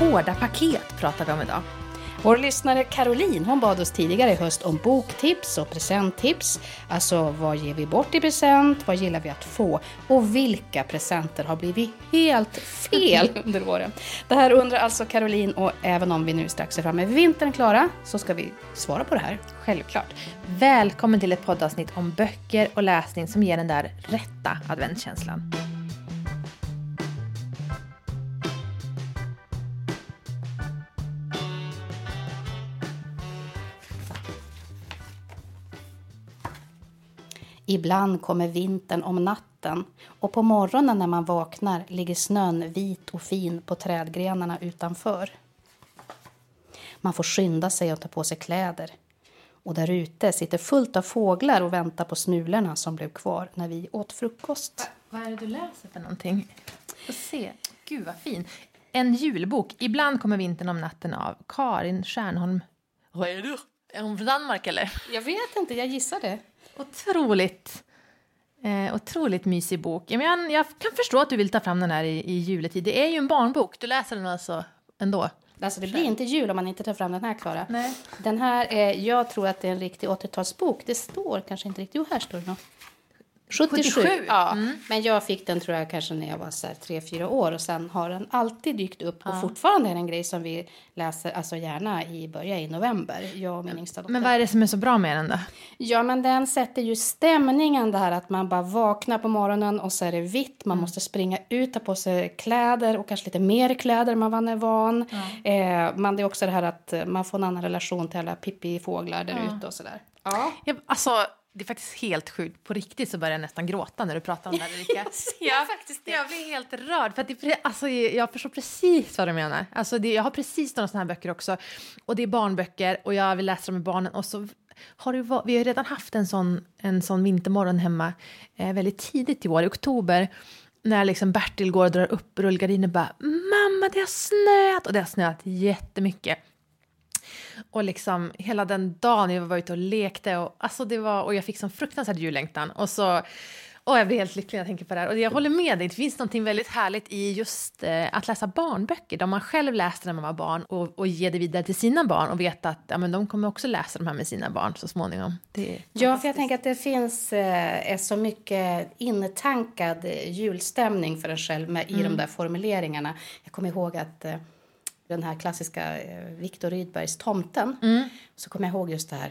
hårda paket pratar vi om idag. Vår lyssnare Caroline hon bad oss tidigare i höst om boktips och presenttips. Alltså vad ger vi bort i present, vad gillar vi att få och vilka presenter har blivit helt fel under åren. Det här undrar alltså Caroline och även om vi nu strax är framme vid vintern Klara så ska vi svara på det här. Självklart. Välkommen till ett poddavsnitt om böcker och läsning som ger den där rätta adventskänslan. Ibland kommer vintern om natten och på morgonen när man vaknar ligger snön vit och fin på trädgrenarna utanför. Man får skynda sig och ta på sig kläder. Och där ute sitter fullt av fåglar och väntar på smulorna som blev kvar när vi åt frukost. Vad är det du läser för någonting? Få se. Gud vad fin. En julbok. Ibland kommer vintern om natten av Karin Stjärnholm. Vad är du? Är hon från Danmark eller? Jag vet inte, jag gissar det. Otroligt, eh, otroligt mysig bok. Jag, men, jag kan förstå att du vill ta fram den här i, i juletid. Det är ju en barnbok. Du läser den alltså ändå. Alltså det blir inte jul om man inte tar fram den här, Klara. Den här, är, jag tror att det är en riktig 80-talsbok. Det står kanske inte riktigt. Jo, här står det nog. 77. 77, Ja, mm. men jag fick den tror jag kanske när jag var så här 3-4 år och sen har den alltid dykt upp och fortfarande är det en grej som vi läser alltså gärna i början i november, jag och min yngsta dotter. Men vad är det som är så bra med den då? Ja, men den sätter ju stämningen det här att man bara vaknar på morgonen och så är det vitt. Man måste springa ut, ta på sig kläder och kanske lite mer kläder än man är van. Eh, men det är också det här att man får en annan relation till alla pippifåglar där ute och sådär. Ja. Jag, alltså, det är faktiskt helt sjukt. På riktigt så börjar jag nästan gråta när du pratar om det här, Erika. ser faktiskt det. Jag blir helt rörd. För det, alltså, jag förstår precis vad du menar. Alltså, det, jag har precis några sådana här böcker också. Och det är barnböcker och jag vill läsa dem med barnen. Och så har det, vi har redan haft en sån, en sån vintermorgon hemma eh, väldigt tidigt i år, i oktober. När liksom Bertil går och drar upp rullgardinen och bara “Mamma, det har snöat!” Och det har snöat jättemycket. Och liksom hela den dagen jag var ute och lekte och, alltså det var, och jag fick sån fruktansvärd jullängtan. Och så, och jag blir helt lycklig när jag tänker på det här. Och jag håller med dig, det finns något väldigt härligt i just eh, att läsa barnböcker. Där man själv läste när man var barn och, och ge det vidare till sina barn och veta att ja, men de kommer också läsa de här med sina barn så småningom. Ja, för jag tänker att det finns eh, så mycket intankad julstämning för en själv med, i de där formuleringarna. Jag kommer ihåg att eh, den här klassiska eh, Viktor Rydbergs Tomten, så kommer jag ihåg just det här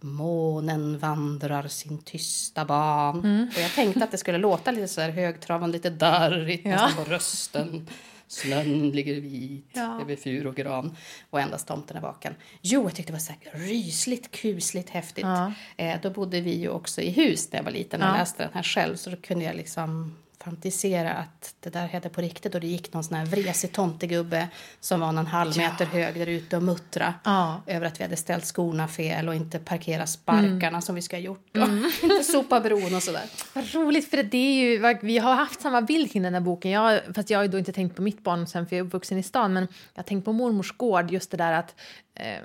Månen vandrar sin tysta ban. Och jag tänkte att det skulle låta lite så här högtravande, lite darrigt Ja. nästan på rösten. Snön ligger vit Ja. över fur och gran och endast tomten är vaken. Jo, jag tyckte det var så här rysligt, kusligt, häftigt. Ja. Eh, då bodde vi ju också i hus när jag var liten och Ja. läste den här själv. Så då kunde jag liksom fantisera att det där hände på riktigt. Och det gick någon sån här vresig tomtegubbe som var någon halv meter hög där ute och muttra Ja. över att vi hade ställt skorna fel och inte parkerat sparkarna som vi ska ha gjort. Och inte sopa bron och sådär. Vad roligt, för det är ju, vi har haft samma bild kring den här boken. Jag, fast jag har ju då inte tänkt på mitt barn sen för jag är uppvuxen i stan, men jag har tänkt på mormors gård, just det där att eh,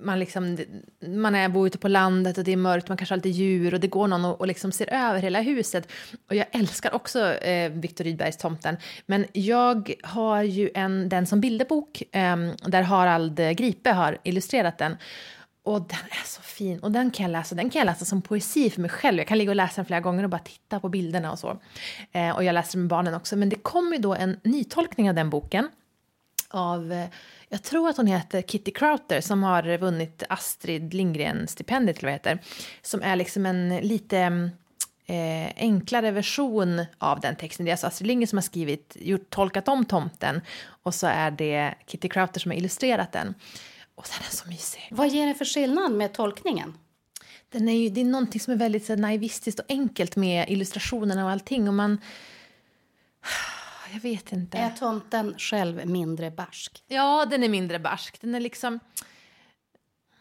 man, liksom, man är, bor ute på landet och det är mörkt, man kanske har lite djur och det går någon och, och liksom ser över hela huset. Och jag älskar också eh, Viktor Rydbergs Tomten, men jag har ju en, den som bilderbok eh, där Harald eh, Gripe har illustrerat den. Och den är så fin. Och den kan jag läsa, den kan jag läsa som poesi för mig själv. Jag kan ligga och läsa den flera gånger och bara titta på bilderna och så. Eh, och jag läser den med barnen också. Men det kommer ju då en nytolkning av den boken. Av, eh, jag tror att hon heter Kitty Crowther som har vunnit Astrid Lindgren-stipendiet eller vad heter. Som är liksom en lite eh, enklare version av den texten. Det är alltså Astrid Lindgren som har skrivit, gjort, tolkat om tomten. Och så är det Kitty Crowther som har illustrerat den. Och den är så mysig. Vad ger det för skillnad med tolkningen? Den är ju, det är någonting som är väldigt så, naivistiskt och enkelt med illustrationerna och allting. Och man... Jag vet inte. Är tomten själv mindre barsk? Ja, den är mindre barsk. Den är liksom...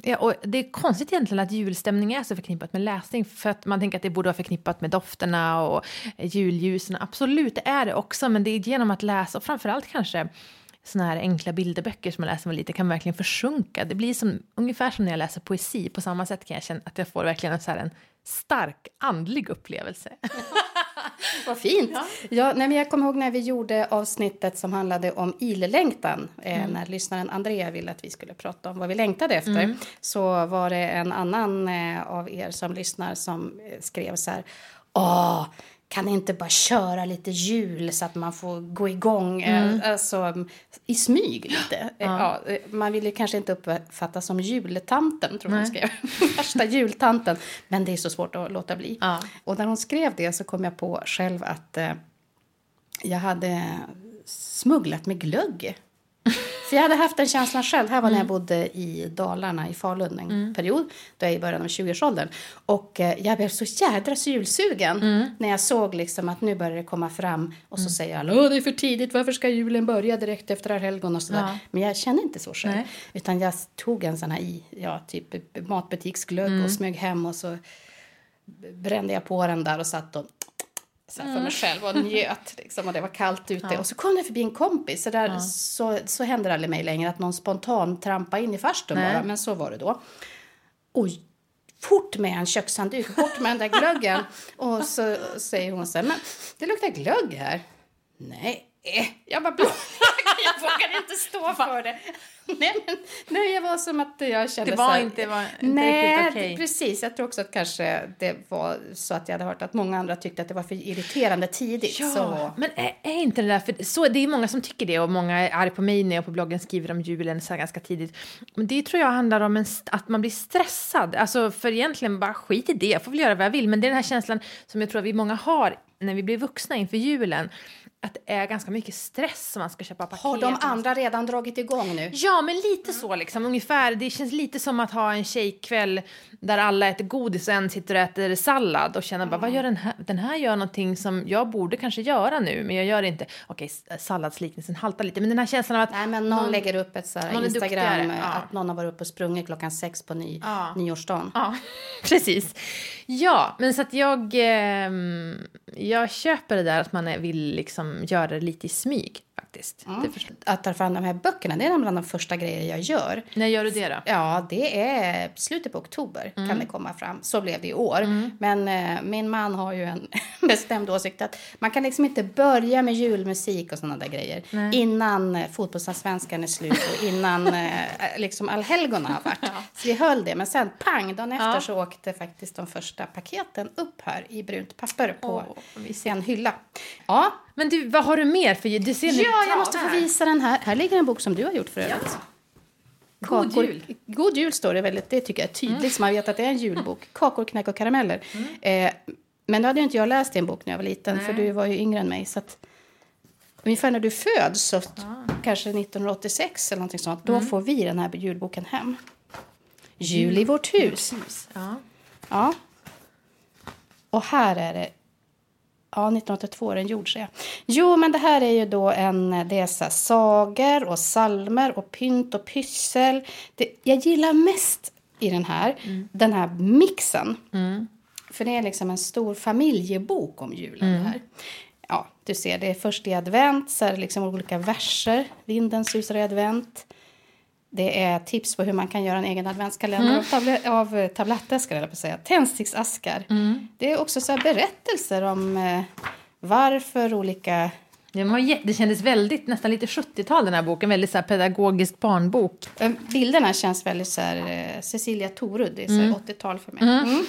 Ja, och det är konstigt egentligen att julstämning är så förknippat med läsning. För att man tänker att det borde vara förknippat med dofterna och julljusen. Absolut, det är det också. Men det är genom att läsa, och framförallt kanske såna här enkla bilderböcker som man läser med lite, kan verkligen försjunka. Det blir som, ungefär som när jag läser poesi. På samma sätt kan jag känna att jag får verkligen en, så här, en stark andlig upplevelse. Vad fint! Ja. Ja, nej, men jag kommer ihåg när vi gjorde avsnittet som handlade om illängtan. Eh, mm. När lyssnaren Andrea ville att vi skulle prata om vad vi längtade efter. Mm. Så var det en annan eh, av er som lyssnar som eh, skrev så här. Åh, kan inte bara köra lite jul så att man får gå igång mm. alltså, i smyg lite? Ja. Ja, man vill ju kanske inte uppfattas som jultanten, tror hon skrev. Värsta jultanten. Men det är så svårt att låta bli. Ja. Och när hon skrev det så kom jag på själv att eh, jag hade smugglat med glögg för jag hade haft den känslan själv. Här var när jag mm. bodde i Dalarna i Falun en mm. period. Då jag i början av 20-årsåldern. Och eh, jag blev så jädra julsugen mm. när jag såg liksom att nu börjar det komma fram. Och så mm. säger alla det är för tidigt, varför ska julen börja direkt efter helgon och sådär. Ja. Men jag kände inte så själv. Nej. Utan jag tog en sån här i, ja, typ matbutiksglögg och mm. smög hem och så brände jag på den där och satt och så för mig mm. själv och njöt. Liksom, och det var kallt ute. Ja. Och så kom det förbi en kompis. Så, där, ja. så, så händer det aldrig mig längre att någon spontant trampar in i farstun bara. Men så var det då. Och fort med en kökshandduk, bort med den där glöggen. och så säger hon så här, men det luktar glögg här. Nej, jag bara jag vågar inte stå för det. nej, men, nej, jag var som att jag kände det var så här, inte, var inte nej, riktigt okej. Okay. precis. Jag tror också att kanske det var så att jag hade hört att många andra tyckte att det var för irriterande tidigt. Ja, så. men är, är, inte det där, för så, det är många som tycker det och många är arga på mig när jag på bloggen skriver om julen så ganska tidigt. Men det tror jag handlar om en, att man blir stressad. Alltså för egentligen bara skit i det, jag får väl göra vad jag vill. Men det är den här känslan som jag tror att vi många har när vi blir vuxna inför julen att det är ganska mycket stress som man ska köpa paket. Har de andra redan dragit igång nu? Ja, men lite mm. så liksom. Ungefär. Det känns lite som att ha en tjejkväll där alla äter godis och en sitter och äter sallad och känner mm. bara, vad gör den här? Den här gör någonting som jag borde kanske göra nu, men jag gör det inte. Okej, salladsliknelsen haltar lite, men den här känslan av att... Nej, men någon, någon lägger upp ett så här Instagram, ja. att någon har varit uppe och sprungit klockan sex på ny, ja. nyårsdagen. Ja, precis. Ja, men så att jag, eh, jag köper det där att man vill liksom göra det lite i smyg faktiskt. Mm. Att ta fram de här böckerna, det är bland de första grejer jag gör. När gör du det då? Ja, det är slutet på oktober mm. kan det komma fram. Så blev det i år. Mm. Men eh, min man har ju en bestämd åsikt att man kan liksom inte börja med julmusik och sådana där grejer Nej. innan eh, fotbollsallsvenskan är slut och innan eh, liksom allhelgona har varit. ja. Så vi höll det, men sen pang, dagen efter ja. så åkte faktiskt de första paketen upp här i brunt papper på oh, en hylla. Ja, men du, vad har du mer för du ser Ja, jag måste få visa den här. Här ligger en bok som du har gjort för övrigt. Ja. God jul. God jul står det väldigt, det tycker jag är tydligt mm. så man vet att det är en julbok. Kakor, knäck och karameller. Mm. Eh, men då hade inte jag läst din bok när jag var liten Nej. för du var ju yngre än mig. Så att, ungefär när du föds, så ah. kanske 1986 eller någonting sånt, mm. då får vi den här julboken hem. Jul i vårt hus. hus. Ja. ja. Och här är det Ja, 1982 är den gjord, jag. Jo, men det här är ju då en... Det är så sagor och salmer och pynt och pyssel. Det, jag gillar mest i den här, mm. den här mixen. Mm. För det är liksom en stor familjebok om julen. Mm. här. Ja, du ser, det är först i advent, så är det liksom olika verser. Vinden susar i advent. Det är tips på hur man kan göra en egen adventskalender mm. av, tablet, av tablettaskar, eller på att säga. Tändsticksaskar. Mm. Det är också så berättelser om eh, varför olika... Det kändes väldigt, nästan lite 70-tal den här boken, väldigt så pedagogisk barnbok. Eh, bilderna känns väldigt så här, eh, Cecilia Torud, det är mm. 80-tal för mig. Mm. mm.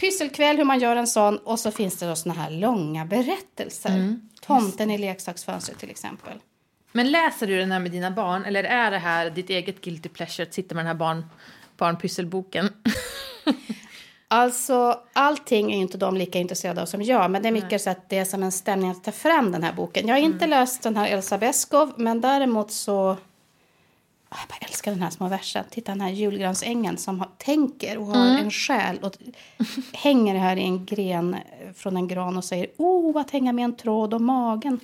Pysselkväll, hur man gör en sån. Och så finns det då såna här långa berättelser. Mm. Tomten i leksaksfönstret till exempel. Men läser du den här med dina barn eller är det här ditt eget guilty pleasure att sitta med den här barn, barnpysselboken? Alltså, allting är inte de lika intresserade av som jag, men det är mycket Nej. så att det är som en stämning att ta fram den här boken. Jag har inte mm. läst den här Elsa Beskow, men däremot så... Jag bara älskar den här små versen. Titta den här julgransängen som har, tänker och har mm. en själ och hänger här i en gren från en gran och säger oh, att hänga med en tråd om magen.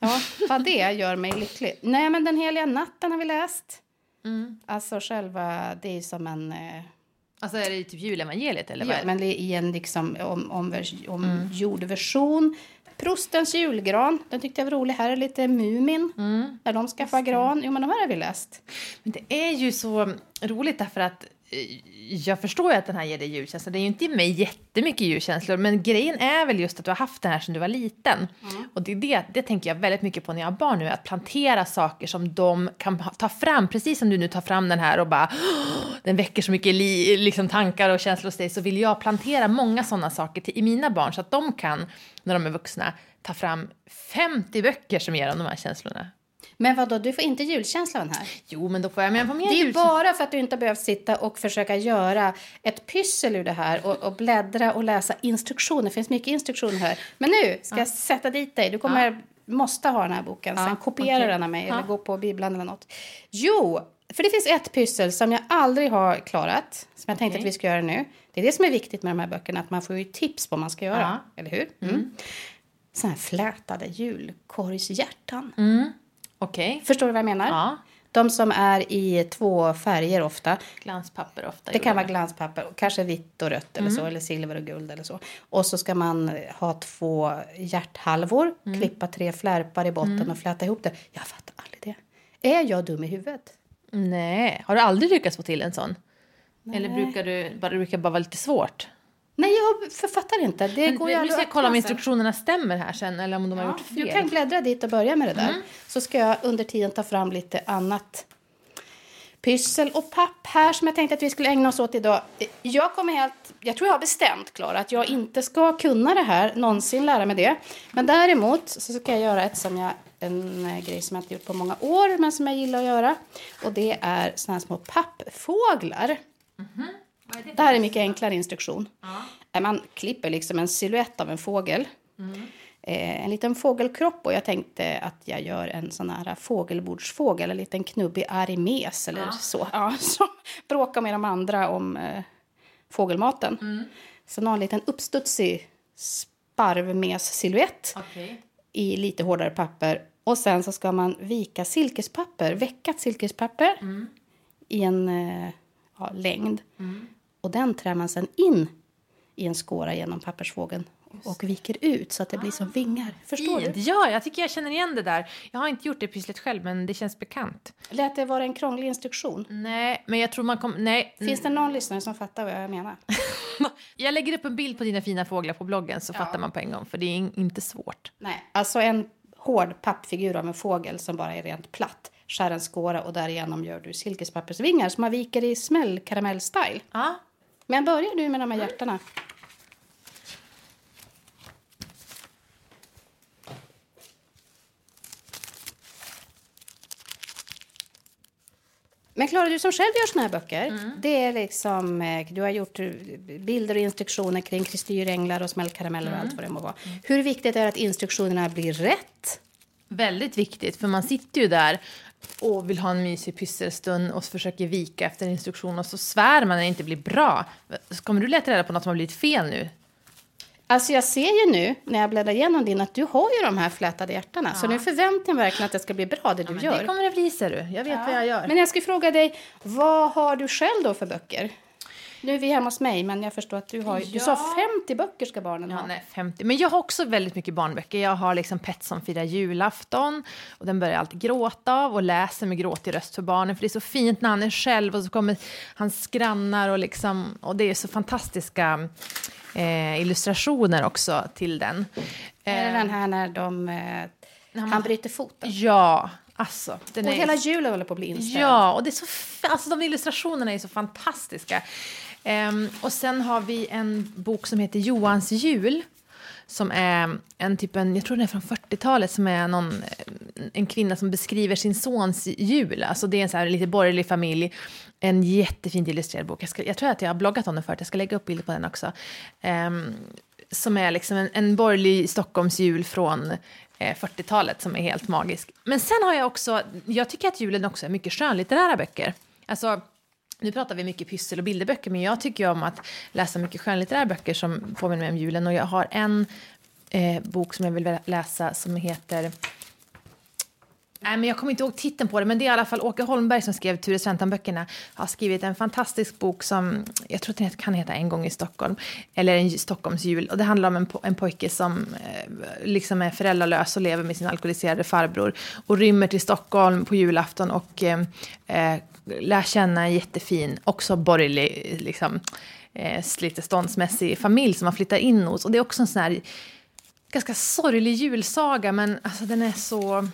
Ja, vad det gör mig lycklig. Nej, men Den heliga natten har vi läst. Mm. Alltså själva, det är som en... Eh, alltså är det typ julevangeliet eller ja, vad men i en liksom om, om, om mm. jordversion. Prostens julgran, den tyckte jag var rolig. Här är lite Mumin, mm. när de skaffar gran. Jo, men de här har vi läst. Men det är ju så roligt därför att jag förstår ju att den här ger dig julkänsla. Det är ju inte i mig jättemycket julkänslor, men grejen är väl just att du har haft den här sedan du var liten. Mm. Och det, det, det tänker jag väldigt mycket på när jag har barn nu, att plantera saker som de kan ta fram, precis som du nu tar fram den här och bara den väcker så mycket li, liksom tankar och känslor hos dig, så vill jag plantera många sådana saker till, i mina barn så att de kan, när de är vuxna, ta fram 50 böcker som ger dem de här känslorna. Men vad då? du får inte julkänsla av den här? Jo, men då får jag med på mer Det är bara för att du inte behövt sitta och försöka göra ett pyssel ur det här och, och bläddra och läsa instruktioner. Det finns mycket instruktioner här. Men nu ska ja. jag sätta dit dig. Du kommer ja. måste ha den här boken. Sen kopiera okay. den av mig eller gå på bibblan eller något. Jo, för det finns ett pyssel som jag aldrig har klarat. Som jag tänkte okay. att vi ska göra nu. Det är det som är viktigt med de här böckerna. Att man får ju tips på vad man ska göra. Eller hur? Mm. Mm. Såna här flätade julkorgshjärtan. Mm. Okay. Förstår du vad jag menar? Ja. De som är i två färger ofta. Glanspapper ofta. Det kan vara glanspapper, kanske vitt och rött eller mm. så, eller silver och guld eller så. Och så ska man ha två hjärthalvor, mm. klippa tre flärpar i botten mm. och fläta ihop det. Jag fattar aldrig det. Är jag dum i huvudet? Nej, har du aldrig lyckats få till en sån? Nej. Eller brukar du bara, brukar bara vara lite svårt? Nej, jag författar inte. Det Men, går ju nu ska jag kolla om instruktionerna stämmer här sen eller om de ja, har gjort fel. Du kan bläddra dit och börja med det där. Mm. Så ska jag under tiden ta fram lite annat pyssel och papp här som jag tänkte att vi skulle ägna oss åt idag. Jag kommer helt, jag tror jag har bestämt Klara att jag inte ska kunna det här, någonsin lära mig det. Men däremot så ska jag göra ett som jag, en grej som jag inte gjort på många år men som jag gillar att göra. Och det är såna här små pappfåglar. Mm -hmm. Det, det här är mycket enklare instruktion. Ja. Man klipper liksom en siluett av en fågel. Mm. Eh, en liten fågelkropp och jag tänkte att jag gör en sån här fågelbordsfågel, en liten knubbig arimes eller ja. så. Ja, som bråkar med de andra om eh, fågelmaten. Mm. Sen har en liten uppstudsig sparvmes-siluett okay. i lite hårdare papper. Och sen så ska man vika silkespapper, veckat silkespapper mm. i en eh, ja, längd. Mm. Och den trär man sen in i en skåra genom pappersvågen och viker ut så att det blir som vingar. Förstår Fint. du? Ja, jag tycker jag känner igen det där. Jag har inte gjort det pysslet själv, men det känns bekant. Lät det vara en krånglig instruktion? Nej, men jag tror man kommer... Nej. Finns det någon lyssnare som fattar vad jag menar? jag lägger upp en bild på dina fina fåglar på bloggen så ja. fattar man på en gång, för det är inte svårt. Nej, alltså en hård pappfigur av en fågel som bara är rent platt skär en skåra och därigenom gör du silkespappersvingar som man viker i smäll karamellstyle. Ja. Men börjar du med de här hjärtarna? Men Klara, du som själv gör såna här böcker, mm. det är liksom, eh, du har gjort bilder och instruktioner kring kristyränglar och smällkarameller mm. och allt vad det må vara. Mm. Hur viktigt är det att instruktionerna blir rätt? Väldigt viktigt, för man sitter ju där och vill ha en mysig pysselstund och försöker vika efter instruktion och så svär man när det inte blir bra. Kommer du leta reda på något som har blivit fel nu? Alltså jag ser ju nu när jag bläddrar igenom din att du har ju de här flätade hjärtarna. Ja. Så nu förväntar jag mig verkligen att det ska bli bra det du ja, gör. Det kommer det bli ser du. Jag vet ja. vad jag gör. Men jag ska fråga dig, vad har du själv då för böcker? Nu är vi hemma hos mig, men jag förstår att du har... Ja. Du sa 50 böcker ska barnen ha. Ja, nej, 50. Men jag har också väldigt mycket barnböcker. Jag har liksom Pet som firar julafton. Och den börjar alltid gråta av och läser med gråtig röst för barnen. För det är så fint när han är själv och så kommer hans grannar och liksom... Och det är så fantastiska eh, illustrationer också till den. Är det den här när de... Eh, han bryter foten? Ja. Alltså, och är... hela julen håller på att bli inställd. Ja, och det är så, alltså, de illustrationerna är så fantastiska. Um, och sen har vi en bok som heter Johans jul som är en typ en, jag tror den är från 40-talet, som är någon, eh, en kvinna som beskriver sin sons jul. Alltså det är en så här lite borgerlig familj. En jättefint illustrerad bok. Jag, ska, jag tror att jag har bloggat om den förut, jag ska lägga upp bilder på den också. Um, som är liksom en, en borgerlig Stockholms jul från eh, 40-talet som är helt magisk. Men sen har jag också, jag tycker att julen också är mycket skönlitterära böcker. Alltså, nu pratar vi mycket pyssel och bilderböcker, men jag tycker om att läsa mycket skönlitterära böcker som påminner mig om julen. Och jag har en eh, bok som jag vill läsa som heter Nej, men jag kommer inte ihåg titeln på det, men det är i alla fall Åke Holmberg som skrev Ture Sventon-böckerna. Har skrivit en fantastisk bok som jag tror att den kan heta En gång i Stockholm, eller En Stockholms jul. Och det handlar om en, po en pojke som eh, liksom är föräldralös och lever med sin alkoholiserade farbror och rymmer till Stockholm på julafton och eh, eh lär känna en jättefin, också borgerlig, liksom, eh, lite ståndsmässig familj som man flyttar in hos. Och det är också en sån här ganska sorglig julsaga, men alltså den är så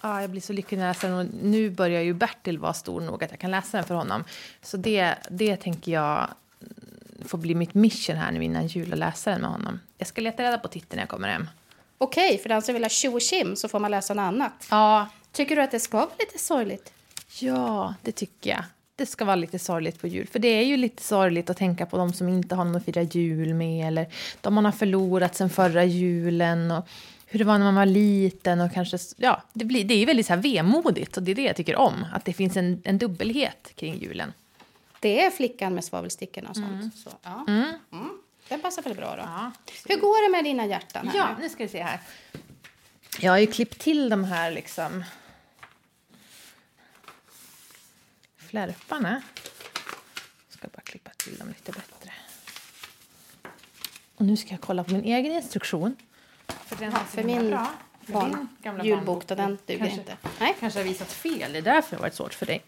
ah, jag blir så lycklig när jag läser den. Och nu börjar ju Bertil vara stor nog att jag kan läsa den för honom. Så det, det tänker jag får bli mitt mission här nu innan jul och läsa den med honom. Jag ska leta reda på titeln när jag kommer hem. Okej, för den som vill ha tjo och kim så får man läsa något annat. Ja. Tycker du att det ska vara lite sorgligt? Ja, det tycker jag. Det ska vara lite sorgligt på jul. För det är ju lite sorgligt att tänka på de som inte har någon att fira jul med. Eller de man har förlorat sen förra julen. Och hur det var när man var liten. och kanske, ja, Det, blir, det är väldigt så här vemodigt och det är det jag tycker om. Att det finns en, en dubbelhet kring julen. Det är flickan med svavelstickorna och sånt. Mm. Så, ja. mm. Den passar väl bra då. Ja. Hur går det med dina hjärtan? Här Ja, nu? nu ska vi se här. Jag har ju klippt till de här liksom... Flärparna. Jag ska bara klippa till dem lite bättre. Och nu ska jag kolla på min egen instruktion. För, den Ja, för min bra. För barn- din gamla julbok, den duger kanske, inte. Nej. kanske har visat fel. Det är därför det har varit svårt för dig.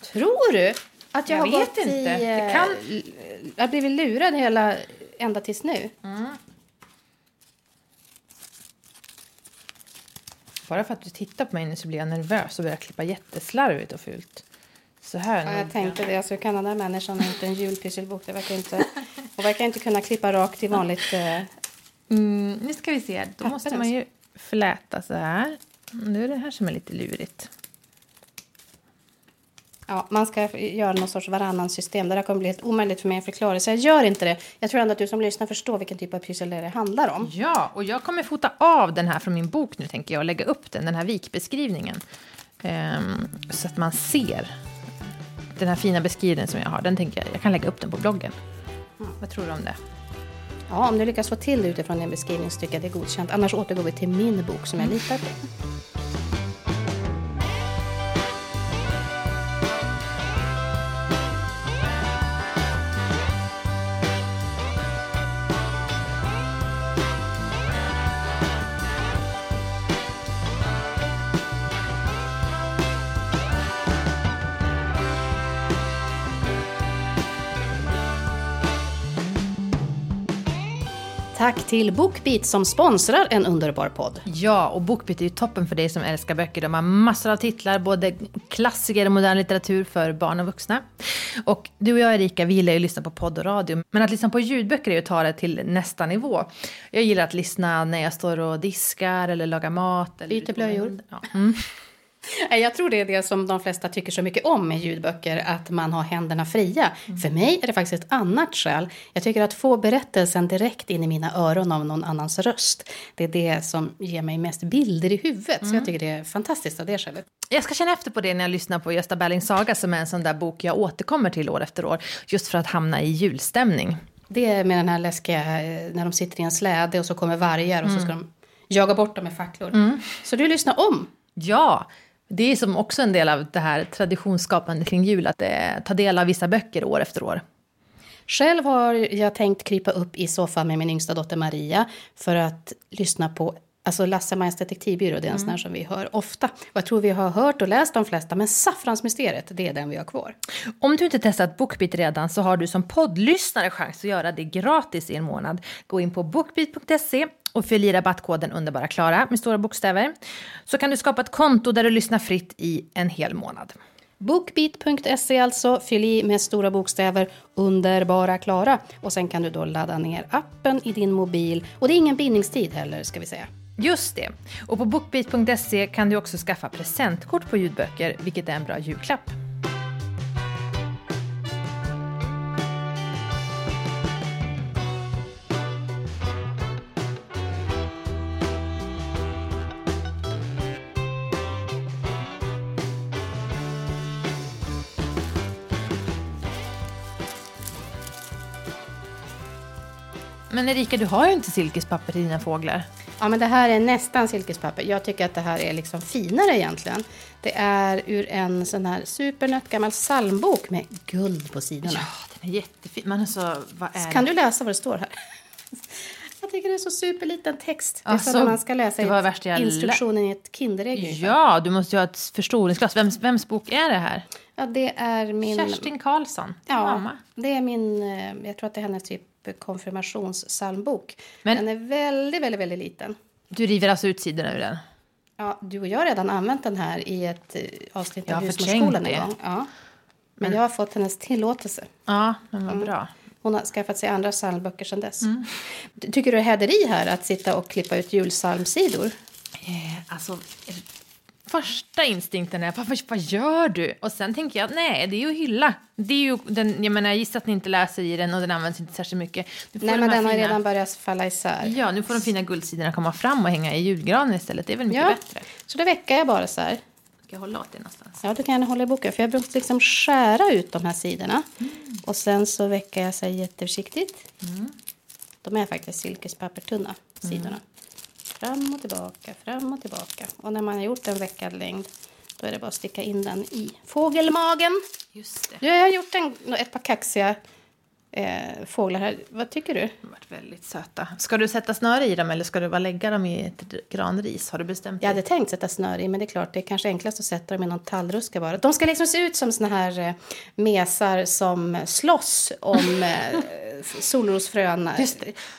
Tror du att jag, Jag har vet gått inte. i... Det eh, kan- Jag har blivit lurad hela, ända tills nu. Bara för att du tittar på mig nu så blir jag nervös och börjar klippa jätteslarvigt och fult. Så här Ja, jag tänkte det. Alltså, kan den där människan ha gjort en julpysselbok? Det verkar inte... Verkar inte kunna klippa rakt i vanligt... Eh, Mm, nu ska vi se. Då måste Papper man ju fläta så här. Nu är det här som är lite lurigt. ja, man ska göra någon sorts varannan system. Det där kommer bli helt omöjligt för mig att förklara. Så jag gör inte det. Jag tror ändå att du som lyssnar förstår vilken typ av pyssel det handlar om. Ja, och jag kommer fota av den här från min bok nu tänker jag och lägga upp den, den här vikbeskrivningen. Ehm, så att man ser den här fina beskrivningen som jag har. Den tänker jag, jag kan lägga upp den på bloggen. Vad tror du om det? Ja, om du lyckas få till det utifrån din beskrivning så tycker jag det är godkänt. Annars återgår vi till min bok som jag litar på. Tack till Bookbeat som sponsrar en underbar podd. Ja, och Bookbeat är ju toppen för dig som älskar böcker. De har massor av titlar, både klassiker och modern litteratur för barn och vuxna. Och du och jag, Erika, vi gillar ju att lyssna på podd och radio. Men att lyssna på ljudböcker är ju att ta det till nästa nivå. Jag gillar att lyssna när jag står och diskar eller lagar mat. Eller Byter blöjor. Ja. Mm. Jag tror det är det som de flesta tycker så mycket om med ljudböcker, att man har händerna fria. För mig är det faktiskt ett annat skäl. Jag tycker att få berättelsen direkt in i mina öron av någon annans röst, det är det som ger mig mest bilder i huvudet. Så jag tycker det är fantastiskt av det skälet. Jag ska känna efter på det när jag lyssnar på Gösta Berlings saga som är en sån där bok jag återkommer till år efter år. Just för att hamna i julstämning. Det är med den här läskiga, eh, när de sitter i en släde och så kommer vargar och så ska de jaga bort dem med facklor. Så du lyssnar om. Ja, det är som också en del av det här traditionsskapande kring jul, att eh, ta del av vissa böcker år efter år. Själv har jag tänkt krypa upp i soffan med min yngsta dotter Maria för att lyssna på Alltså Lasse Majas detektivbyrå, det är en sån här som vi hör ofta. Och jag tror vi har hört och läst de flesta, men Saffransmysteriet, det är den vi har kvar. Om du inte testat Bookbeat redan så har du som poddlyssnare chans att göra det gratis i en månad. Gå in på bookbeat.se och fyll i rabattkoden underbara Klara med stora bokstäver. Så kan du skapa ett konto där du lyssnar fritt i en hel månad. Bookbeat.se alltså, fyll i med stora bokstäver, underbara Klara. Och sen kan du då ladda ner appen i din mobil. Och det är ingen bindningstid heller, ska vi säga. Just det. Och på bookbeat.se kan du också skaffa presentkort på ljudböcker, vilket är en bra julklapp. Men Erika, du har ju inte silkespapper till dina fåglar. Ja, men det här är nästan silkespapper. Jag tycker att det här är liksom finare egentligen. Det är ur en sån här supernött gammal psalmbok med guld på sidorna. Ja, den är jättefin. Men alltså, vad är Kan du läsa vad det står här? Jag tycker det är så superliten text. Det är Alltså, som man ska läsa i instruktionen i ett Kinderägg. Ja, du måste ju ha ett förstoringsglas. Vems, vems bok är det här? ja, det är min... Kerstin Karlsson, Ja, mamma. det är min... eh, Jag tror att det är hennes typ konfirmationspsalmbok. Men- Den är väldigt, väldigt, väldigt liten. Du river alltså ut sidorna ur den? Ja, du och jag har redan använt den här i ett eh, avsnitt av Husmorsskolan en gång. Ja. Men, jag har fått hennes tillåtelse. Ja, men Mm. vad bra. Hon har skaffat sig andra psalmböcker sedan dess. Mm. Tycker du det är häderi här att sitta och klippa ut julpsalmsidor? Eh, alltså, första instinkten är vad, vad gör du? Och sen tänker jag nej, det är ju att hylla. Det är ju den, jag menar, jag gissar att ni inte läser i den och den används inte särskilt mycket. Nej, de men den har fina- redan börjat falla isär. Ja, nu får de fina guldsidorna komma fram och hänga i julgranen istället. Det är väl mycket Ja, bättre. så då veckar jag bara så här. Ska jag hålla åt det någonstans? Ja, du kan gärna hålla i boken. För jag brukar liksom skära ut de här sidorna. Mm. Och sen så veckar jag så här jätteförsiktigt. De är faktiskt silkespappertunna, sidorna. Mm. Fram och tillbaka, fram och tillbaka. Och när man har gjort en veckad längd då är det bara att sticka in den i fågelmagen. Just det. Nu har jag gjort en, ett par kaxiga eh, fåglar här. Vad tycker du? De har varit väldigt söta. Ska du sätta snöre i dem eller ska du bara lägga dem i ett granris? Har du bestämt Jag dig? hade tänkt sätta snöre i, men det är klart, det är kanske enklast att sätta dem i någon tallruska bara. De ska liksom se ut som såna här eh, mesar som slåss om eh, solrosfrön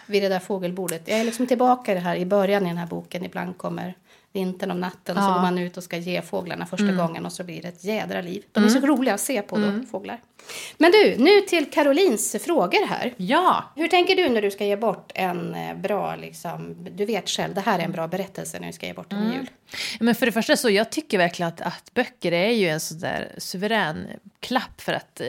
vid det där fågelbordet. Jag är liksom tillbaka i det här i början i den här boken. Ibland kommer vintern om natten och så Ja. går man ut och ska ge fåglarna första gången och så blir det ett jädra liv. De är så roliga att se på då, fåglar. Men du, nu till Carolins frågor här. Ja! Hur tänker du när du ska ge bort en eh, bra, liksom, du vet själv, det här är en bra berättelse när du ska ge bort en jul. Men för det första så jag tycker verkligen att, att böcker är ju en sån där suverän klapp för att eh,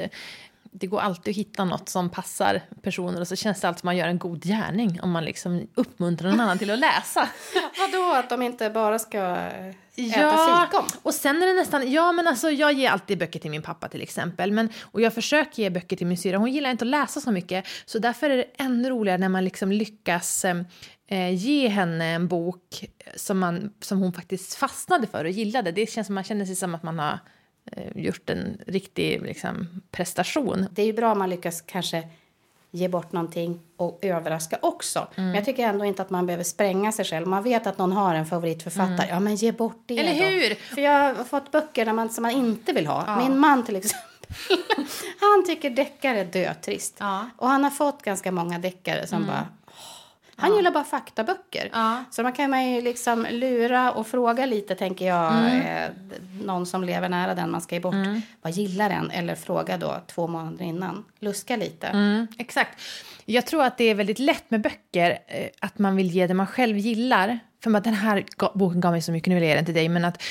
det går alltid att hitta något som passar personer och så känns det alltid som man gör en god gärning om man liksom uppmuntrar någon annan till att läsa. Vadå, att de inte bara ska eh, äta fikon? och sen är det nästan, ja men alltså jag ger alltid böcker till min pappa till exempel. Men, och jag försöker ge böcker till min syra, hon gillar inte att läsa så mycket. Så därför är det ännu roligare när man liksom lyckas eh, ge henne en bok som, man, som hon faktiskt fastnade för och gillade. Det känns som man känner sig som att man har eh, gjort en riktig liksom, prestation. Det är ju bra om man lyckas kanske ge bort någonting och överraska också. Men jag tycker ändå inte att man behöver spränga sig själv. Man vet att någon har en favoritförfattare. Ja, men ge bort det Eller då. hur? För jag har fått böcker man, som man inte vill ha. Min man till exempel. han tycker deckare är dötrist. Ja. Och han har fått ganska många deckare som bara... Han gillar bara faktaböcker. Ja. Så man kan man ju liksom lura och fråga lite, tänker jag, Mm. eh, någon som lever nära den man ska ge bort. Vad gillar den? Eller fråga då två månader innan. Luska lite. Mm, exakt. Jag tror att det är väldigt lätt med böcker eh, att man vill ge det man själv gillar. För att den här boken gav mig så mycket, nu vill jag ge den till dig, men att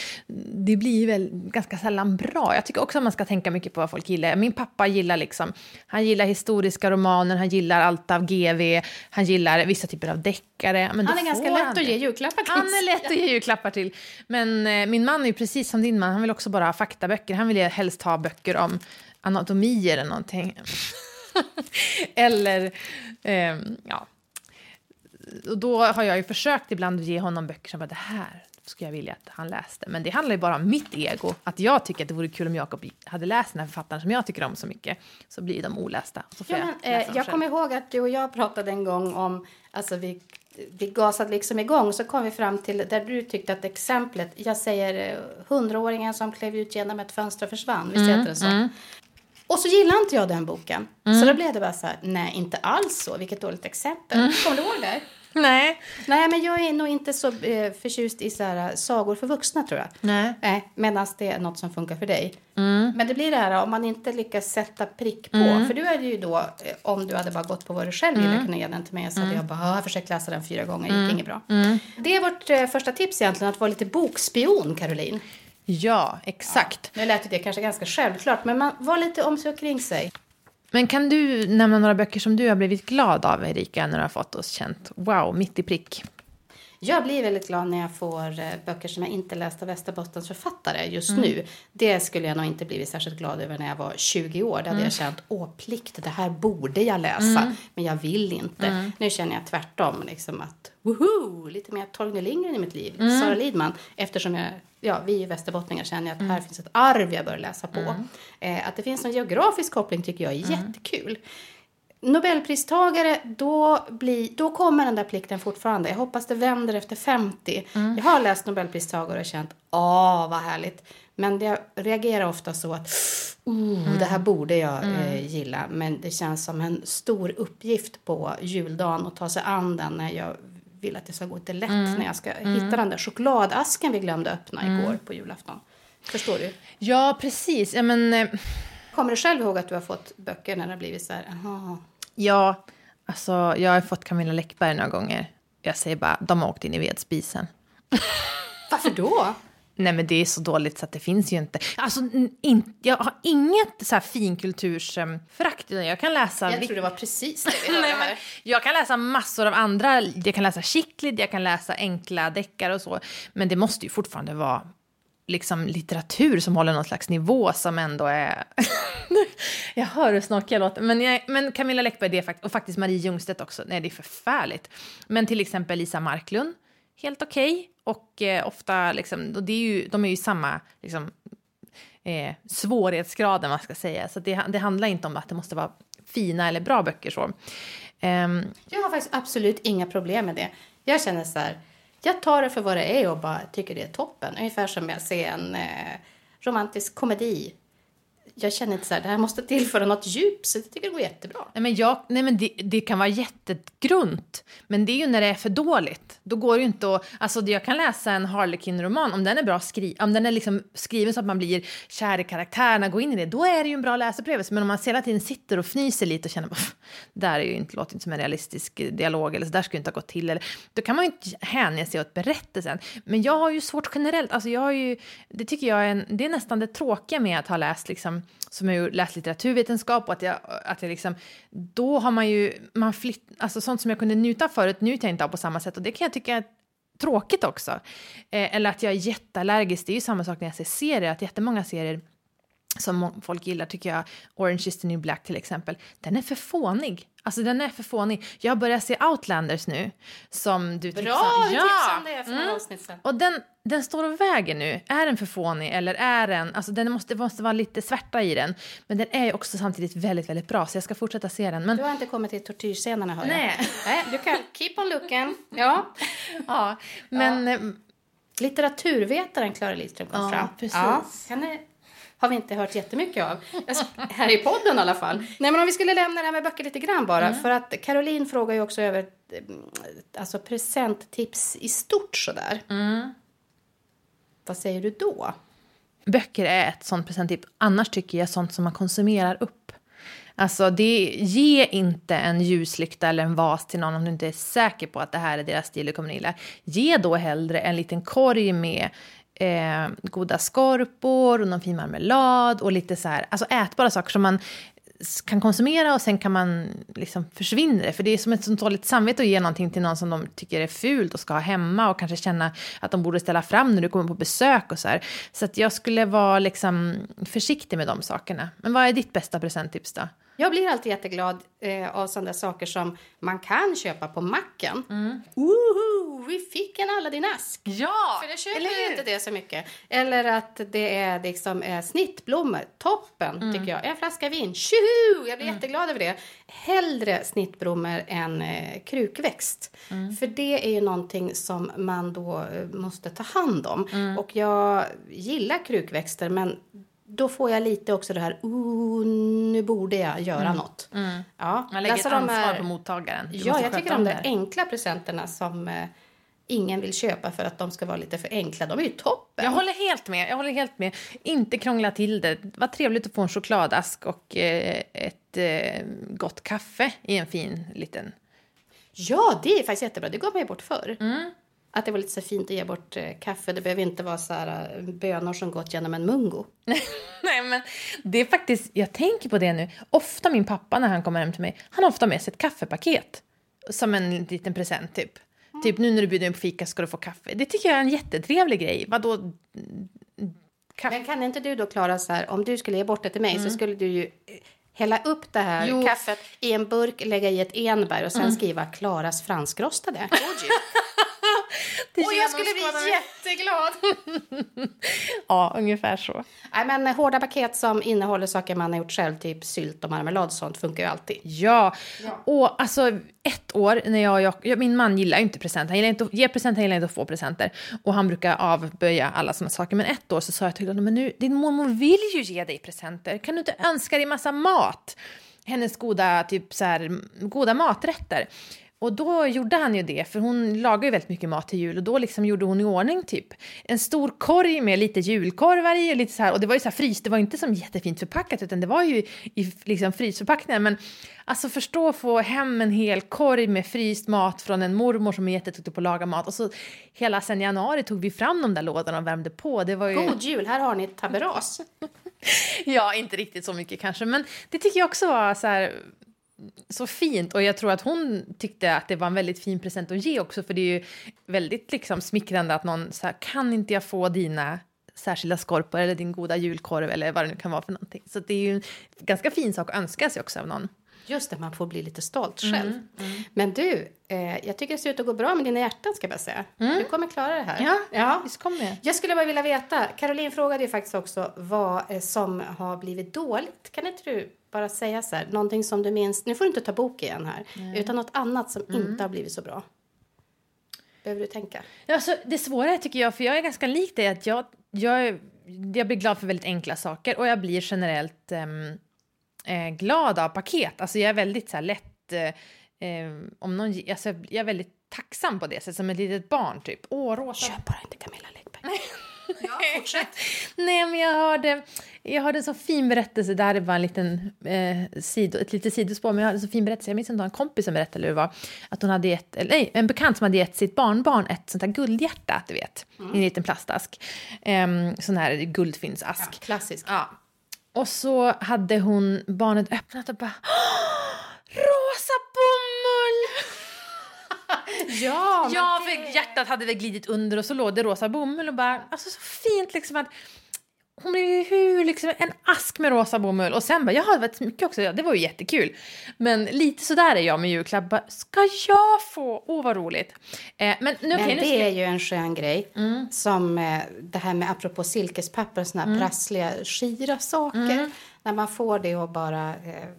det blir väl ganska sällan bra. Jag tycker också att man ska tänka mycket på vad folk gillar. Min pappa gillar liksom, han gillar historiska romaner, han gillar allt av GV, han gillar vissa typer av deckare. Men Han är ganska lätt han att ge julklappar till. Han är lätt att ge julklappar till. Men eh, min man är ju precis som din man, han vill också bara ha faktaböcker. Han vill helst ha böcker om anatomi eller någonting. eller, ehm, ja. Och då har jag ju försökt ibland ge honom böcker som bara det här skulle jag vilja att han läste. Men det handlar ju bara om mitt ego. Att jag tycker att det vore kul om Jakob hade läst den här författaren som jag tycker om så mycket. Så blir de olästa. Så Ja, jag men, eh, jag själv. kommer ihåg att du och jag pratade en gång om, alltså vi, vi gasade liksom igång, så kom vi fram till där du tyckte att exemplet, jag säger eh, hundraåringen som klev ut genom ett fönster och försvann, visst Mm, heter det så? Och så gillade inte jag den boken. Så då blev det bara så här, nej inte alls så, vilket dåligt exempel. Mm. Kommer du ihåg det? Nej. Nej, men jag är nog inte så eh, förtjust i så här, sagor för vuxna tror jag. Nej. Nej, medan det är något som funkar för dig. Mm. Men det blir det här om man inte lyckas sätta prick på. För du hade ju då, eh, om du hade bara gått på vad du själv Mm. ville kunna ge den till mig, så hade jag bara, "Ah, jag har försökt läsa den fyra gånger, det gick inget bra. Mm. Det är vårt eh, första tips egentligen, att vara lite bokspion, Caroline. Ja, exakt. Nu lät det kanske ganska självklart, men man var lite om sig och kring sig. Men kan du nämna några böcker som du har blivit glad av, Erika, när du har fått oss känt wow, mitt i prick? Jag blir väldigt glad när jag får eh, böcker som jag inte läst av Västerbottens författare just nu. Det skulle jag nog inte blivit särskilt glad över när jag var 20 år. Då hade jag känt, åh plikt, det här borde jag läsa. Men jag vill inte. Nu känner jag tvärtom, liksom att woho, lite mer Torgny Lindgren i mitt liv. Sara Lidman. Eftersom jag, ja, vi västerbottningar känner jag att här finns ett arv jag bör läsa på. Eh, att det finns en geografisk koppling tycker jag är jättekul. Nobelpristagare, då, blir, då kommer den där plikten fortfarande. Jag hoppas det vänder efter 50. Jag har läst Nobelpristagare och känt, åh vad härligt. Men jag reagerar ofta så att, oh, det här borde jag eh, gilla. Men det känns som en stor uppgift på juldagen att ta sig an den när jag vill att det ska gå lite lätt när jag ska hitta den där chokladasken vi glömde öppna igår på julafton. Förstår du? Ja, precis. Ja, men, eh, Kommer du själv ihåg att du har fått böcker när det har blivit så här, aha. Ja, alltså, jag har fått Camilla Läckberg några gånger. Jag säger bara, de har åkt in i vedspisen. Varför då? Nej men det är så dåligt så att det finns ju inte. Alltså, in, jag har inget så här finkultursförakt. utan Jag kan läsa... Jag tror det var precis det vi Nej, men jag kan läsa massor av andra. Jag kan läsa Chiklid, jag kan läsa enkla deckare och så. Men det måste ju fortfarande vara liksom litteratur som håller någon slags nivå som ändå är... jag hör hur snorkig jag låter. Men, jag, men Camilla Läckberg det fakt- och faktiskt Marie Ljungstedt också. Nej, det är förfärligt. Men till exempel Lisa Marklund, helt okej. Och eh, ofta, liksom, och det är ju, de är ju samma liksom, eh, svårighetsgraden, man ska säga. Så det, det handlar inte om att det måste vara fina eller bra böcker. Så. Um, Jag har faktiskt absolut inga problem med det. Jag känner så här, jag tar det för vad det är och bara tycker det är toppen. Ungefär som jag ser en eh, romantisk komedi. Jag känner inte så här, det här måste tillföra något djup, så jag tycker det går jättebra. Nej, men, jag, nej, men det, det kan vara jättegrunt, men det är ju när det är för dåligt. Då går det ju inte att... Alltså, jag kan läsa en Harlequin-roman, om den är bra skri, om den är liksom skriven så att man blir kär i karaktärerna, går in i det, då är det ju en bra läsupplevelse. Men om man hela tiden sitter och fnyser lite och känner det där är ju inte, låter inte som en realistisk dialog, eller så där skulle inte ha gått till, eller, då kan man ju inte hänge sig åt berättelsen. Men jag har ju svårt generellt, alltså jag har ju, det tycker jag är, en, det är nästan det tråkiga med att ha läst liksom, som har läst litteraturvetenskap och att jag, att jag liksom, då har man ju, man flytt, alltså sånt som jag kunde njuta av förut njuter jag inte av på samma sätt och det kan jag tycka är tråkigt också. Eh, eller att jag är jätteallergisk, det är ju samma sak när jag ser serier, att jättemånga serier som folk gillar tycker jag, Orange is the new black till exempel, den är för fånig. Alltså den är för fånig. Jag har börjat se Outlanders nu, som du Bra, tipsade- du tipsade om det för Mm. avsnitt sedan. Och den, den står och väger nu. Är den för fånig eller är den... Alltså den måste, måste vara lite svärta i den. Men den är också samtidigt väldigt, väldigt bra så jag ska fortsätta se den. Men Du har inte kommit till tortyrscenerna, hör Nej. jag. Nej. Du kan keep on looking. Ja. ja, men... eh, Litteraturvetaren Klara Lidström kom Ja, fram. precis. henne har vi inte hört jättemycket av. Här i podden i alla fall. Nej, men om vi skulle lämna det här med böcker lite grann bara. Mm. För att Caroline frågar ju också över eh, alltså presenttips i stort sådär. Mm. Vad säger du då? Böcker är ett sånt presenttips. Annars tycker jag sånt som man konsumerar upp. Alltså, det, ge inte en ljuslykta eller en vas till någon om du inte är säker på att det här är deras stil du kommer gilla. Ge då hellre en liten korg med eh, goda skorpor och någon fin marmelad och lite så här, alltså ätbara saker som man kan konsumera och sen kan man liksom försvinna det. För det är som ett sånt dåligt samvete att ge någonting till någon som de tycker är fult och ska ha hemma och kanske känna att de borde ställa fram när du kommer på besök och så här. Så att jag skulle vara liksom försiktig med de sakerna. Men vad är ditt bästa presenttips då? Jag blir alltid jätteglad eh, av sådana saker som man kan köpa på macken. Mm. Woho! Vi fick en Aladdin-ask! Ja! För det köper ju inte det så mycket. Eller att det är liksom eh, snittblommor. Toppen, Mm. tycker jag. En flaska vin. Tjoho! Jag blir jätteglad över det. Hellre snittblommor än eh, krukväxt. Mm. För det är ju någonting som man då eh, måste ta hand om. Mm. Och jag gillar krukväxter, men då får jag lite också det här, oh, nu borde jag göra något. Ja, Mm. Man lägger de ansvar här- på mottagaren. Du Ja, jag tycker de om där det. enkla presenterna som eh, ingen vill köpa för att de ska vara lite för enkla, de är ju toppen. Jag håller helt med. Jag håller helt med. Inte krångla till det. Vad trevligt att få en chokladask och eh, ett eh, gott kaffe i en fin liten... Ja, det är faktiskt jättebra. Det gav mig bort förr. Mm. Att det var lite så fint att ge bort eh, kaffe. Det behöver inte vara så här eh, bönor som gått genom en mungo. Nej, men det är faktiskt... Jag tänker på det nu. Ofta min pappa när han kommer hem till mig, han har ofta med sig ett kaffepaket. Som en liten present typ. Typ nu när du bjuder mig på fika ska du få kaffe. Det tycker jag är en jättetrevlig grej. Vadå? Kaffe. Men kan inte du då klara så här, om du skulle ge bort det till mig mm. så skulle du ju hälla upp det här jo. kaffet i en burk, lägga i ett enbär och sen mm. skriva Klaras franskrostade. och jag skulle bli jätteglad. ja, ungefär så. Nej, men hårda paket som innehåller saker man har gjort själv, typ sylt och marmelad och sånt, funkar ju alltid. Ja, ja. och alltså ett år när jag, jag, min man gillar inte presenter, han gillar inte att ge presenter, han gillar inte att få presenter. Och han brukar avböja alla sådana saker. Men ett år så sa jag till honom, men nu, din mormor vill ju ge dig presenter, kan du inte önska dig massa mat? Hennes goda, typ så här, goda maträtter. Och då gjorde han ju det, för hon lagar ju väldigt mycket mat till jul och då liksom gjorde hon i ordning typ en stor korg med lite julkorvar i och lite så här, och det var ju så här fryst, det var inte som jättefint förpackat utan det var ju i liksom frysförpackningar men alltså förstå att få hem en hel korg med fryst mat från en mormor som är jätteduktig på att laga mat och så hela sen januari tog vi fram de där lådorna och värmde på. Det var ju... God jul, här har ni ett taberas. ja, inte riktigt så mycket kanske men det tycker jag också var så här så fint och jag tror att hon tyckte att det var en väldigt fin present att ge också för det är ju väldigt liksom smickrande att någon så här, kan inte jag få dina särskilda skorpor eller din goda julkorv eller vad det nu kan vara för någonting. Så det är ju en ganska fin sak att önska sig också av någon. Just det, man får bli lite stolt själv. Mm, mm. Men du, eh, jag tycker det ser ut att gå bra med dina hjärtan ska jag säga. Mm. Du kommer klara det här. Ja, ja. visst kommer jag. Jag skulle bara vilja veta, Caroline frågade ju faktiskt också vad eh, som har blivit dåligt. Kan inte du bara säga så här, någonting som du minns, nu får du inte ta bok igen här, Nej. utan något annat som mm. inte har blivit så bra. Behöver du tänka? Alltså, det svåra tycker jag, för jag är ganska lik dig, att jag, jag, jag blir glad för väldigt enkla saker och jag blir generellt ähm, äh, glad av paket. Alltså jag är väldigt så här, lätt, äh, om någon, alltså, jag är väldigt tacksam på det sättet, som ett litet barn typ. Åh, rosa. Köp bara inte Camilla Läckberg. Ja, fortsätt. Nej, men jag hörde, jag hörde en så fin berättelse, det här är bara en liten, eh, sido, ett litet sidospår, men jag hörde en så fin berättelse, jag minns inte en kompis som berättade hur det var, att hon hade gett, eller nej, en bekant som hade gett sitt barnbarn ett sånt där guldhjärta, du vet, mm. i en liten plastask. Eh, sån här guldfinnsask. Ja, klassisk. Ja. Och så hade hon barnet öppnat och bara Rosa bomull! Ja, ja det... för hjärtat hade väl glidit under och så låg det rosa bomull och bara, alltså så fint liksom att hon blev ju hur, liksom, en ask med rosa bomull och sen bara, jag hade varit mycket också, det var ju jättekul. Men lite sådär är jag med julklappar, ska jag få, åh oh, vad roligt. Eh, men nu, men okay, det ska... är ju en skön grej, mm. som eh, det här med apropå silkespapper, sådana här mm. prassliga skira saker. Mm. När man får det och bara eh,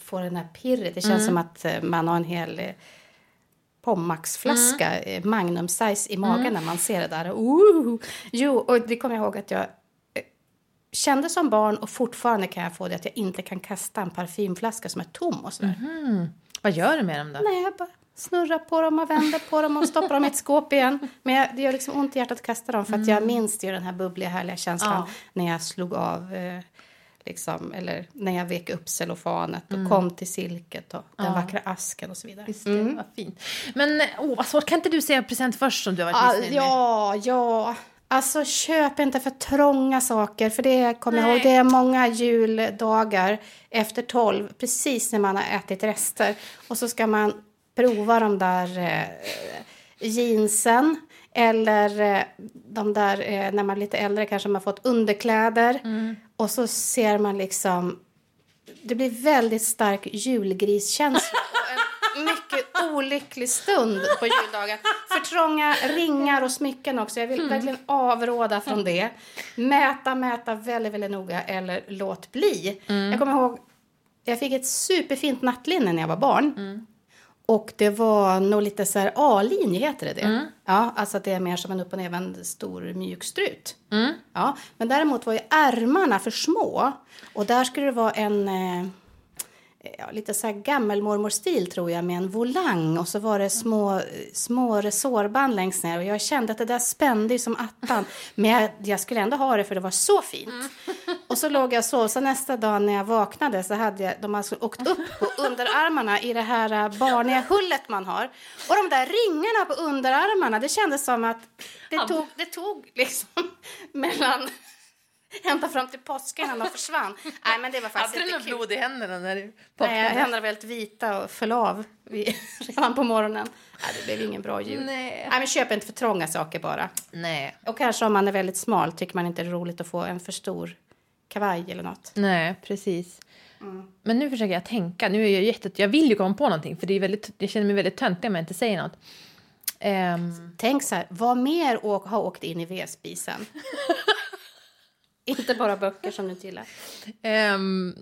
får den här pirret, det känns mm. som att eh, man har en hel eh, Pommaxflaska, mm. Eh, Magnum size i magen mm. när man ser det där. Uh. Jo, och det kommer jag ihåg att jag eh, kände som barn och fortfarande kan jag få det att jag inte kan kasta en parfymflaska som är tom och sådär. Mm. Vad gör du med dem då? Nej, jag bara snurrar på dem och vänder på dem och stoppar dem i ett skåp igen. Men jag, det gör liksom ont i hjärtat att kasta dem för att jag mm. minns ju den här bubbliga härliga känslan ja. när jag slog av eh, liksom, eller när jag vek upp cellofanet och mm. kom till silket och den vackra asken och så vidare. Visst, mm. vad fint. Men vad svårt, kan inte du säga present först som du har varit missnöjd med? Ja, ja. Alltså köp inte för trånga saker, för det kommer jag ihåg, det är många juldagar efter tolv, precis när man har ätit rester. Och så ska man prova de där eh, jeansen eller eh, de där, eh, när man är lite äldre kanske man fått underkläder. Mm. Och så ser man liksom... Det blir väldigt stark julgriskänsla och en mycket olycklig stund på juldagen. För trånga ringar och smycken också. Jag vill mm. verkligen avråda från det. Mäta, mäta väldigt, väldigt noga eller låt bli. Mm. Jag kommer ihåg, jag fick ett superfint nattlinne när jag var barn. Mm. Och det var nog lite så här A-linje, heter det det? Mm. Ja, alltså att det är mer som en upp och nervänd stor mjuk strut. Mm. Ja, men däremot var ju ärmarna för små. Och där skulle det vara en... Eh, ja, lite så här gammelmormorstil tror jag med en volang. Och så var det små, små resårband längst ner. Och jag kände att det där spände som attan. Men jag, jag, skulle ändå ha det för det var så fint. Mm. Och så låg jag och sov. Så nästa dag när jag vaknade så hade jag, de alltså åkt upp på underarmarna i det här äh, barniga hullet man har. Och de där ringarna på underarmarna det kändes som att det tog, det tog liksom mellan ända fram till påsken innan de försvann. Nej, men det var faktiskt Hade du något blod i händerna när du Nej, händerna var helt vita och föll av vid- redan på morgonen. Nej, det blev ingen bra jul. Nej. Nej, men köp inte för trånga saker bara. Nej. Och kanske om man är väldigt smal tycker man inte det är roligt att få en för stor kavaj eller något. Nej, precis. Mm. Men nu försöker jag tänka. Nu är jag, jätte, jag vill ju komma på någonting för det är väldigt, jag känner mig väldigt töntig om jag inte säger något. Ehm, Tänk så här, vad mer å- har åkt in i vedspisen? inte bara böcker som du inte gillar. ehm,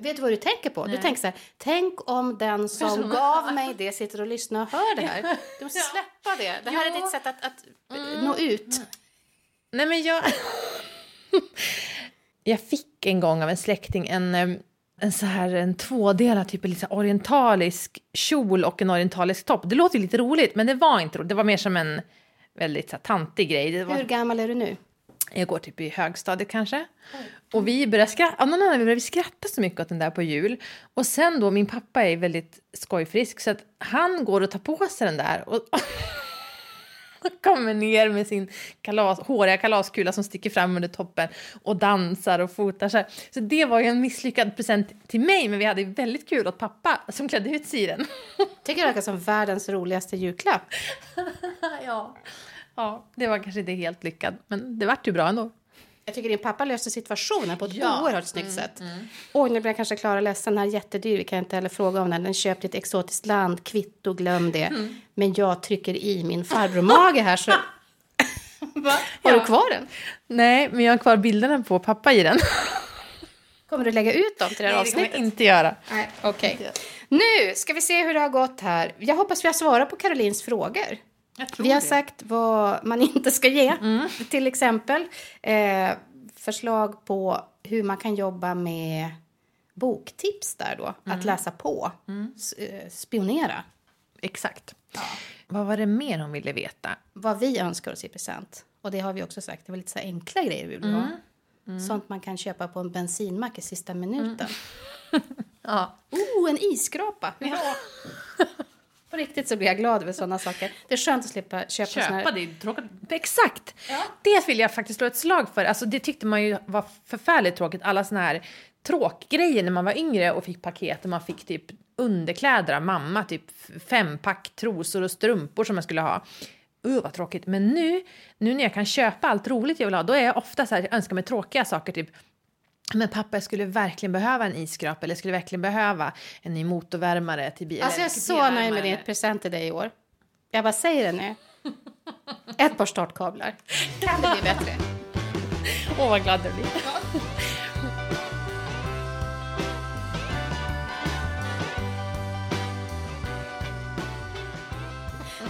Vet du vad du tänker på? Du Nej. tänker så här, tänk om den som gav mig det sitter och lyssnar och hör det här. Du måste släppa det. Det här är Ja. ditt sätt att, att eh, nå ut. nej men jag... jag fick en gång av en släkting en, em, en så här en tvådelad typ lite orientalisk kjol och en orientalisk topp. Det låter lite roligt men det var inte roligt. Det var mer som en väldigt så här, tantig grej. Var, Hur gammal är du nu? Jag går typ i högstadiet kanske. Och vi började skratta, av någon anledning började vi skratta så mycket åt den där på jul. Och sen då, min pappa är väldigt skojfrisk så att han går och tar på sig den där och och kommer ner med sin kalas, håriga kalaskula som sticker fram under toppen och dansar och fotar sig. Så det var ju en misslyckad present till mig men vi hade väldigt kul åt pappa som klädde ut sig i den. Tycker det verkar som världens roligaste julklapp. ja. Ja, det var kanske inte helt lyckad men det vart ju bra ändå. Jag tycker din pappa löste situationen på ett Ja. Mm, oerhört snyggt sätt. Oj, nu blir jag kanske Klara ledsen. Den här är jättedyr. Vi kan inte heller fråga om den. Den köpt i ett exotiskt land. Kvitto, glöm det. Mm. Men jag trycker i min farbror-mage här så... Va? Har Ja. du kvar den? Nej, men jag har kvar bilderna på pappa i den. Kommer du lägga ut dem till det här Nej, det kommer jag inte göra. Nej, okej. Nu ska vi se hur det har gått här. Jag hoppas vi har svarat på Karolins frågor. Vi har det. sagt vad man inte ska ge. Till exempel eh, förslag på hur man kan jobba med boktips där då. Att läsa på. S- eh, spionera. Exakt. Vad var det mer hon ville veta? Vad vi önskar oss i present. Och det har vi också sagt. Det var lite så enkla grejer vi vill ha. Sånt man kan köpa på en bensinmack i sista minuten. Ja. Oh, en isskrapa! Ja. På riktigt så blir jag glad över sådana saker. Det är skönt att slippa köpa, såna Köpa, här... det är tråkigt. Exakt! Det vill jag faktiskt slå ett slag för. Alltså, det tyckte man ju var förfärligt tråkigt. Alla såna här tråkgrejer när man var yngre och fick paket och man fick typ underkläder av mamma, typ fem pack trosor och strumpor som man skulle ha. Uh, vad tråkigt. Men nu, nu när jag kan köpa allt roligt jag vill ha, då är jag ofta så här, jag önskar mig tråkiga saker, typ men pappa, jag skulle verkligen behöva en isskrapa eller jag skulle verkligen behöva en ny motorvärmare till bilen. Alltså jag är så nöjd med din present till dig i år. Jag bara säger det nu. Ett par startkablar. Kan det bli bättre? Åh, vad glad jag blir.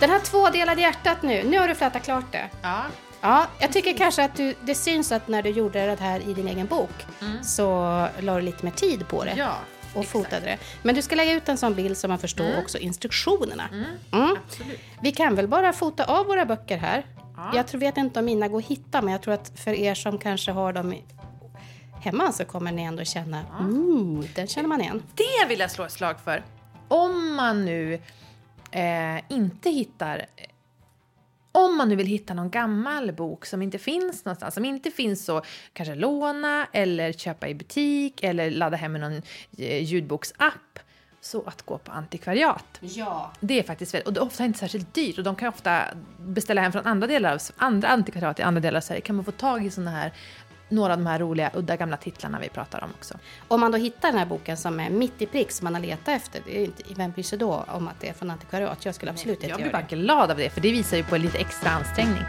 Den här tvådelade hjärtat nu, nu har du flätat klart det. Ja. Ja, jag tycker kanske att du, det syns att när du gjorde det här i din egen bok så la du lite mer tid på det. Ja, och exakt. fotade det. Men du ska lägga ut en sån bild så man förstår också instruktionerna. Mm. Absolut. Vi kan väl bara fota av våra böcker här. Ja. Jag tror, vet inte om mina går att hitta, men jag tror att för er som kanske har dem hemma så kommer ni ändå känna, ooh, den känner man igen. Det vill jag slå ett slag för. Om man nu eh, inte hittar... Om man nu vill hitta någon gammal bok som inte finns någonstans, som inte finns att kanske låna eller köpa i butik eller ladda hem i någon eh, ljudboksapp, så att gå på antikvariat. Ja. Det är faktiskt väldigt, och det är ofta inte särskilt dyrt och de kan ofta beställa hem från andra delar av andra antikvariat i andra delar av Sverige. Kan man få tag i såna här, några av de här roliga udda gamla titlarna vi pratar om också. Om man då hittar den här boken som är mitt i prick som man har letat efter, det är inte, vem bryr sig då om att det är från antikvariat? Jag skulle absolut inte Jag blir göra bara det. glad av det, för det visar ju på lite extra ansträngning.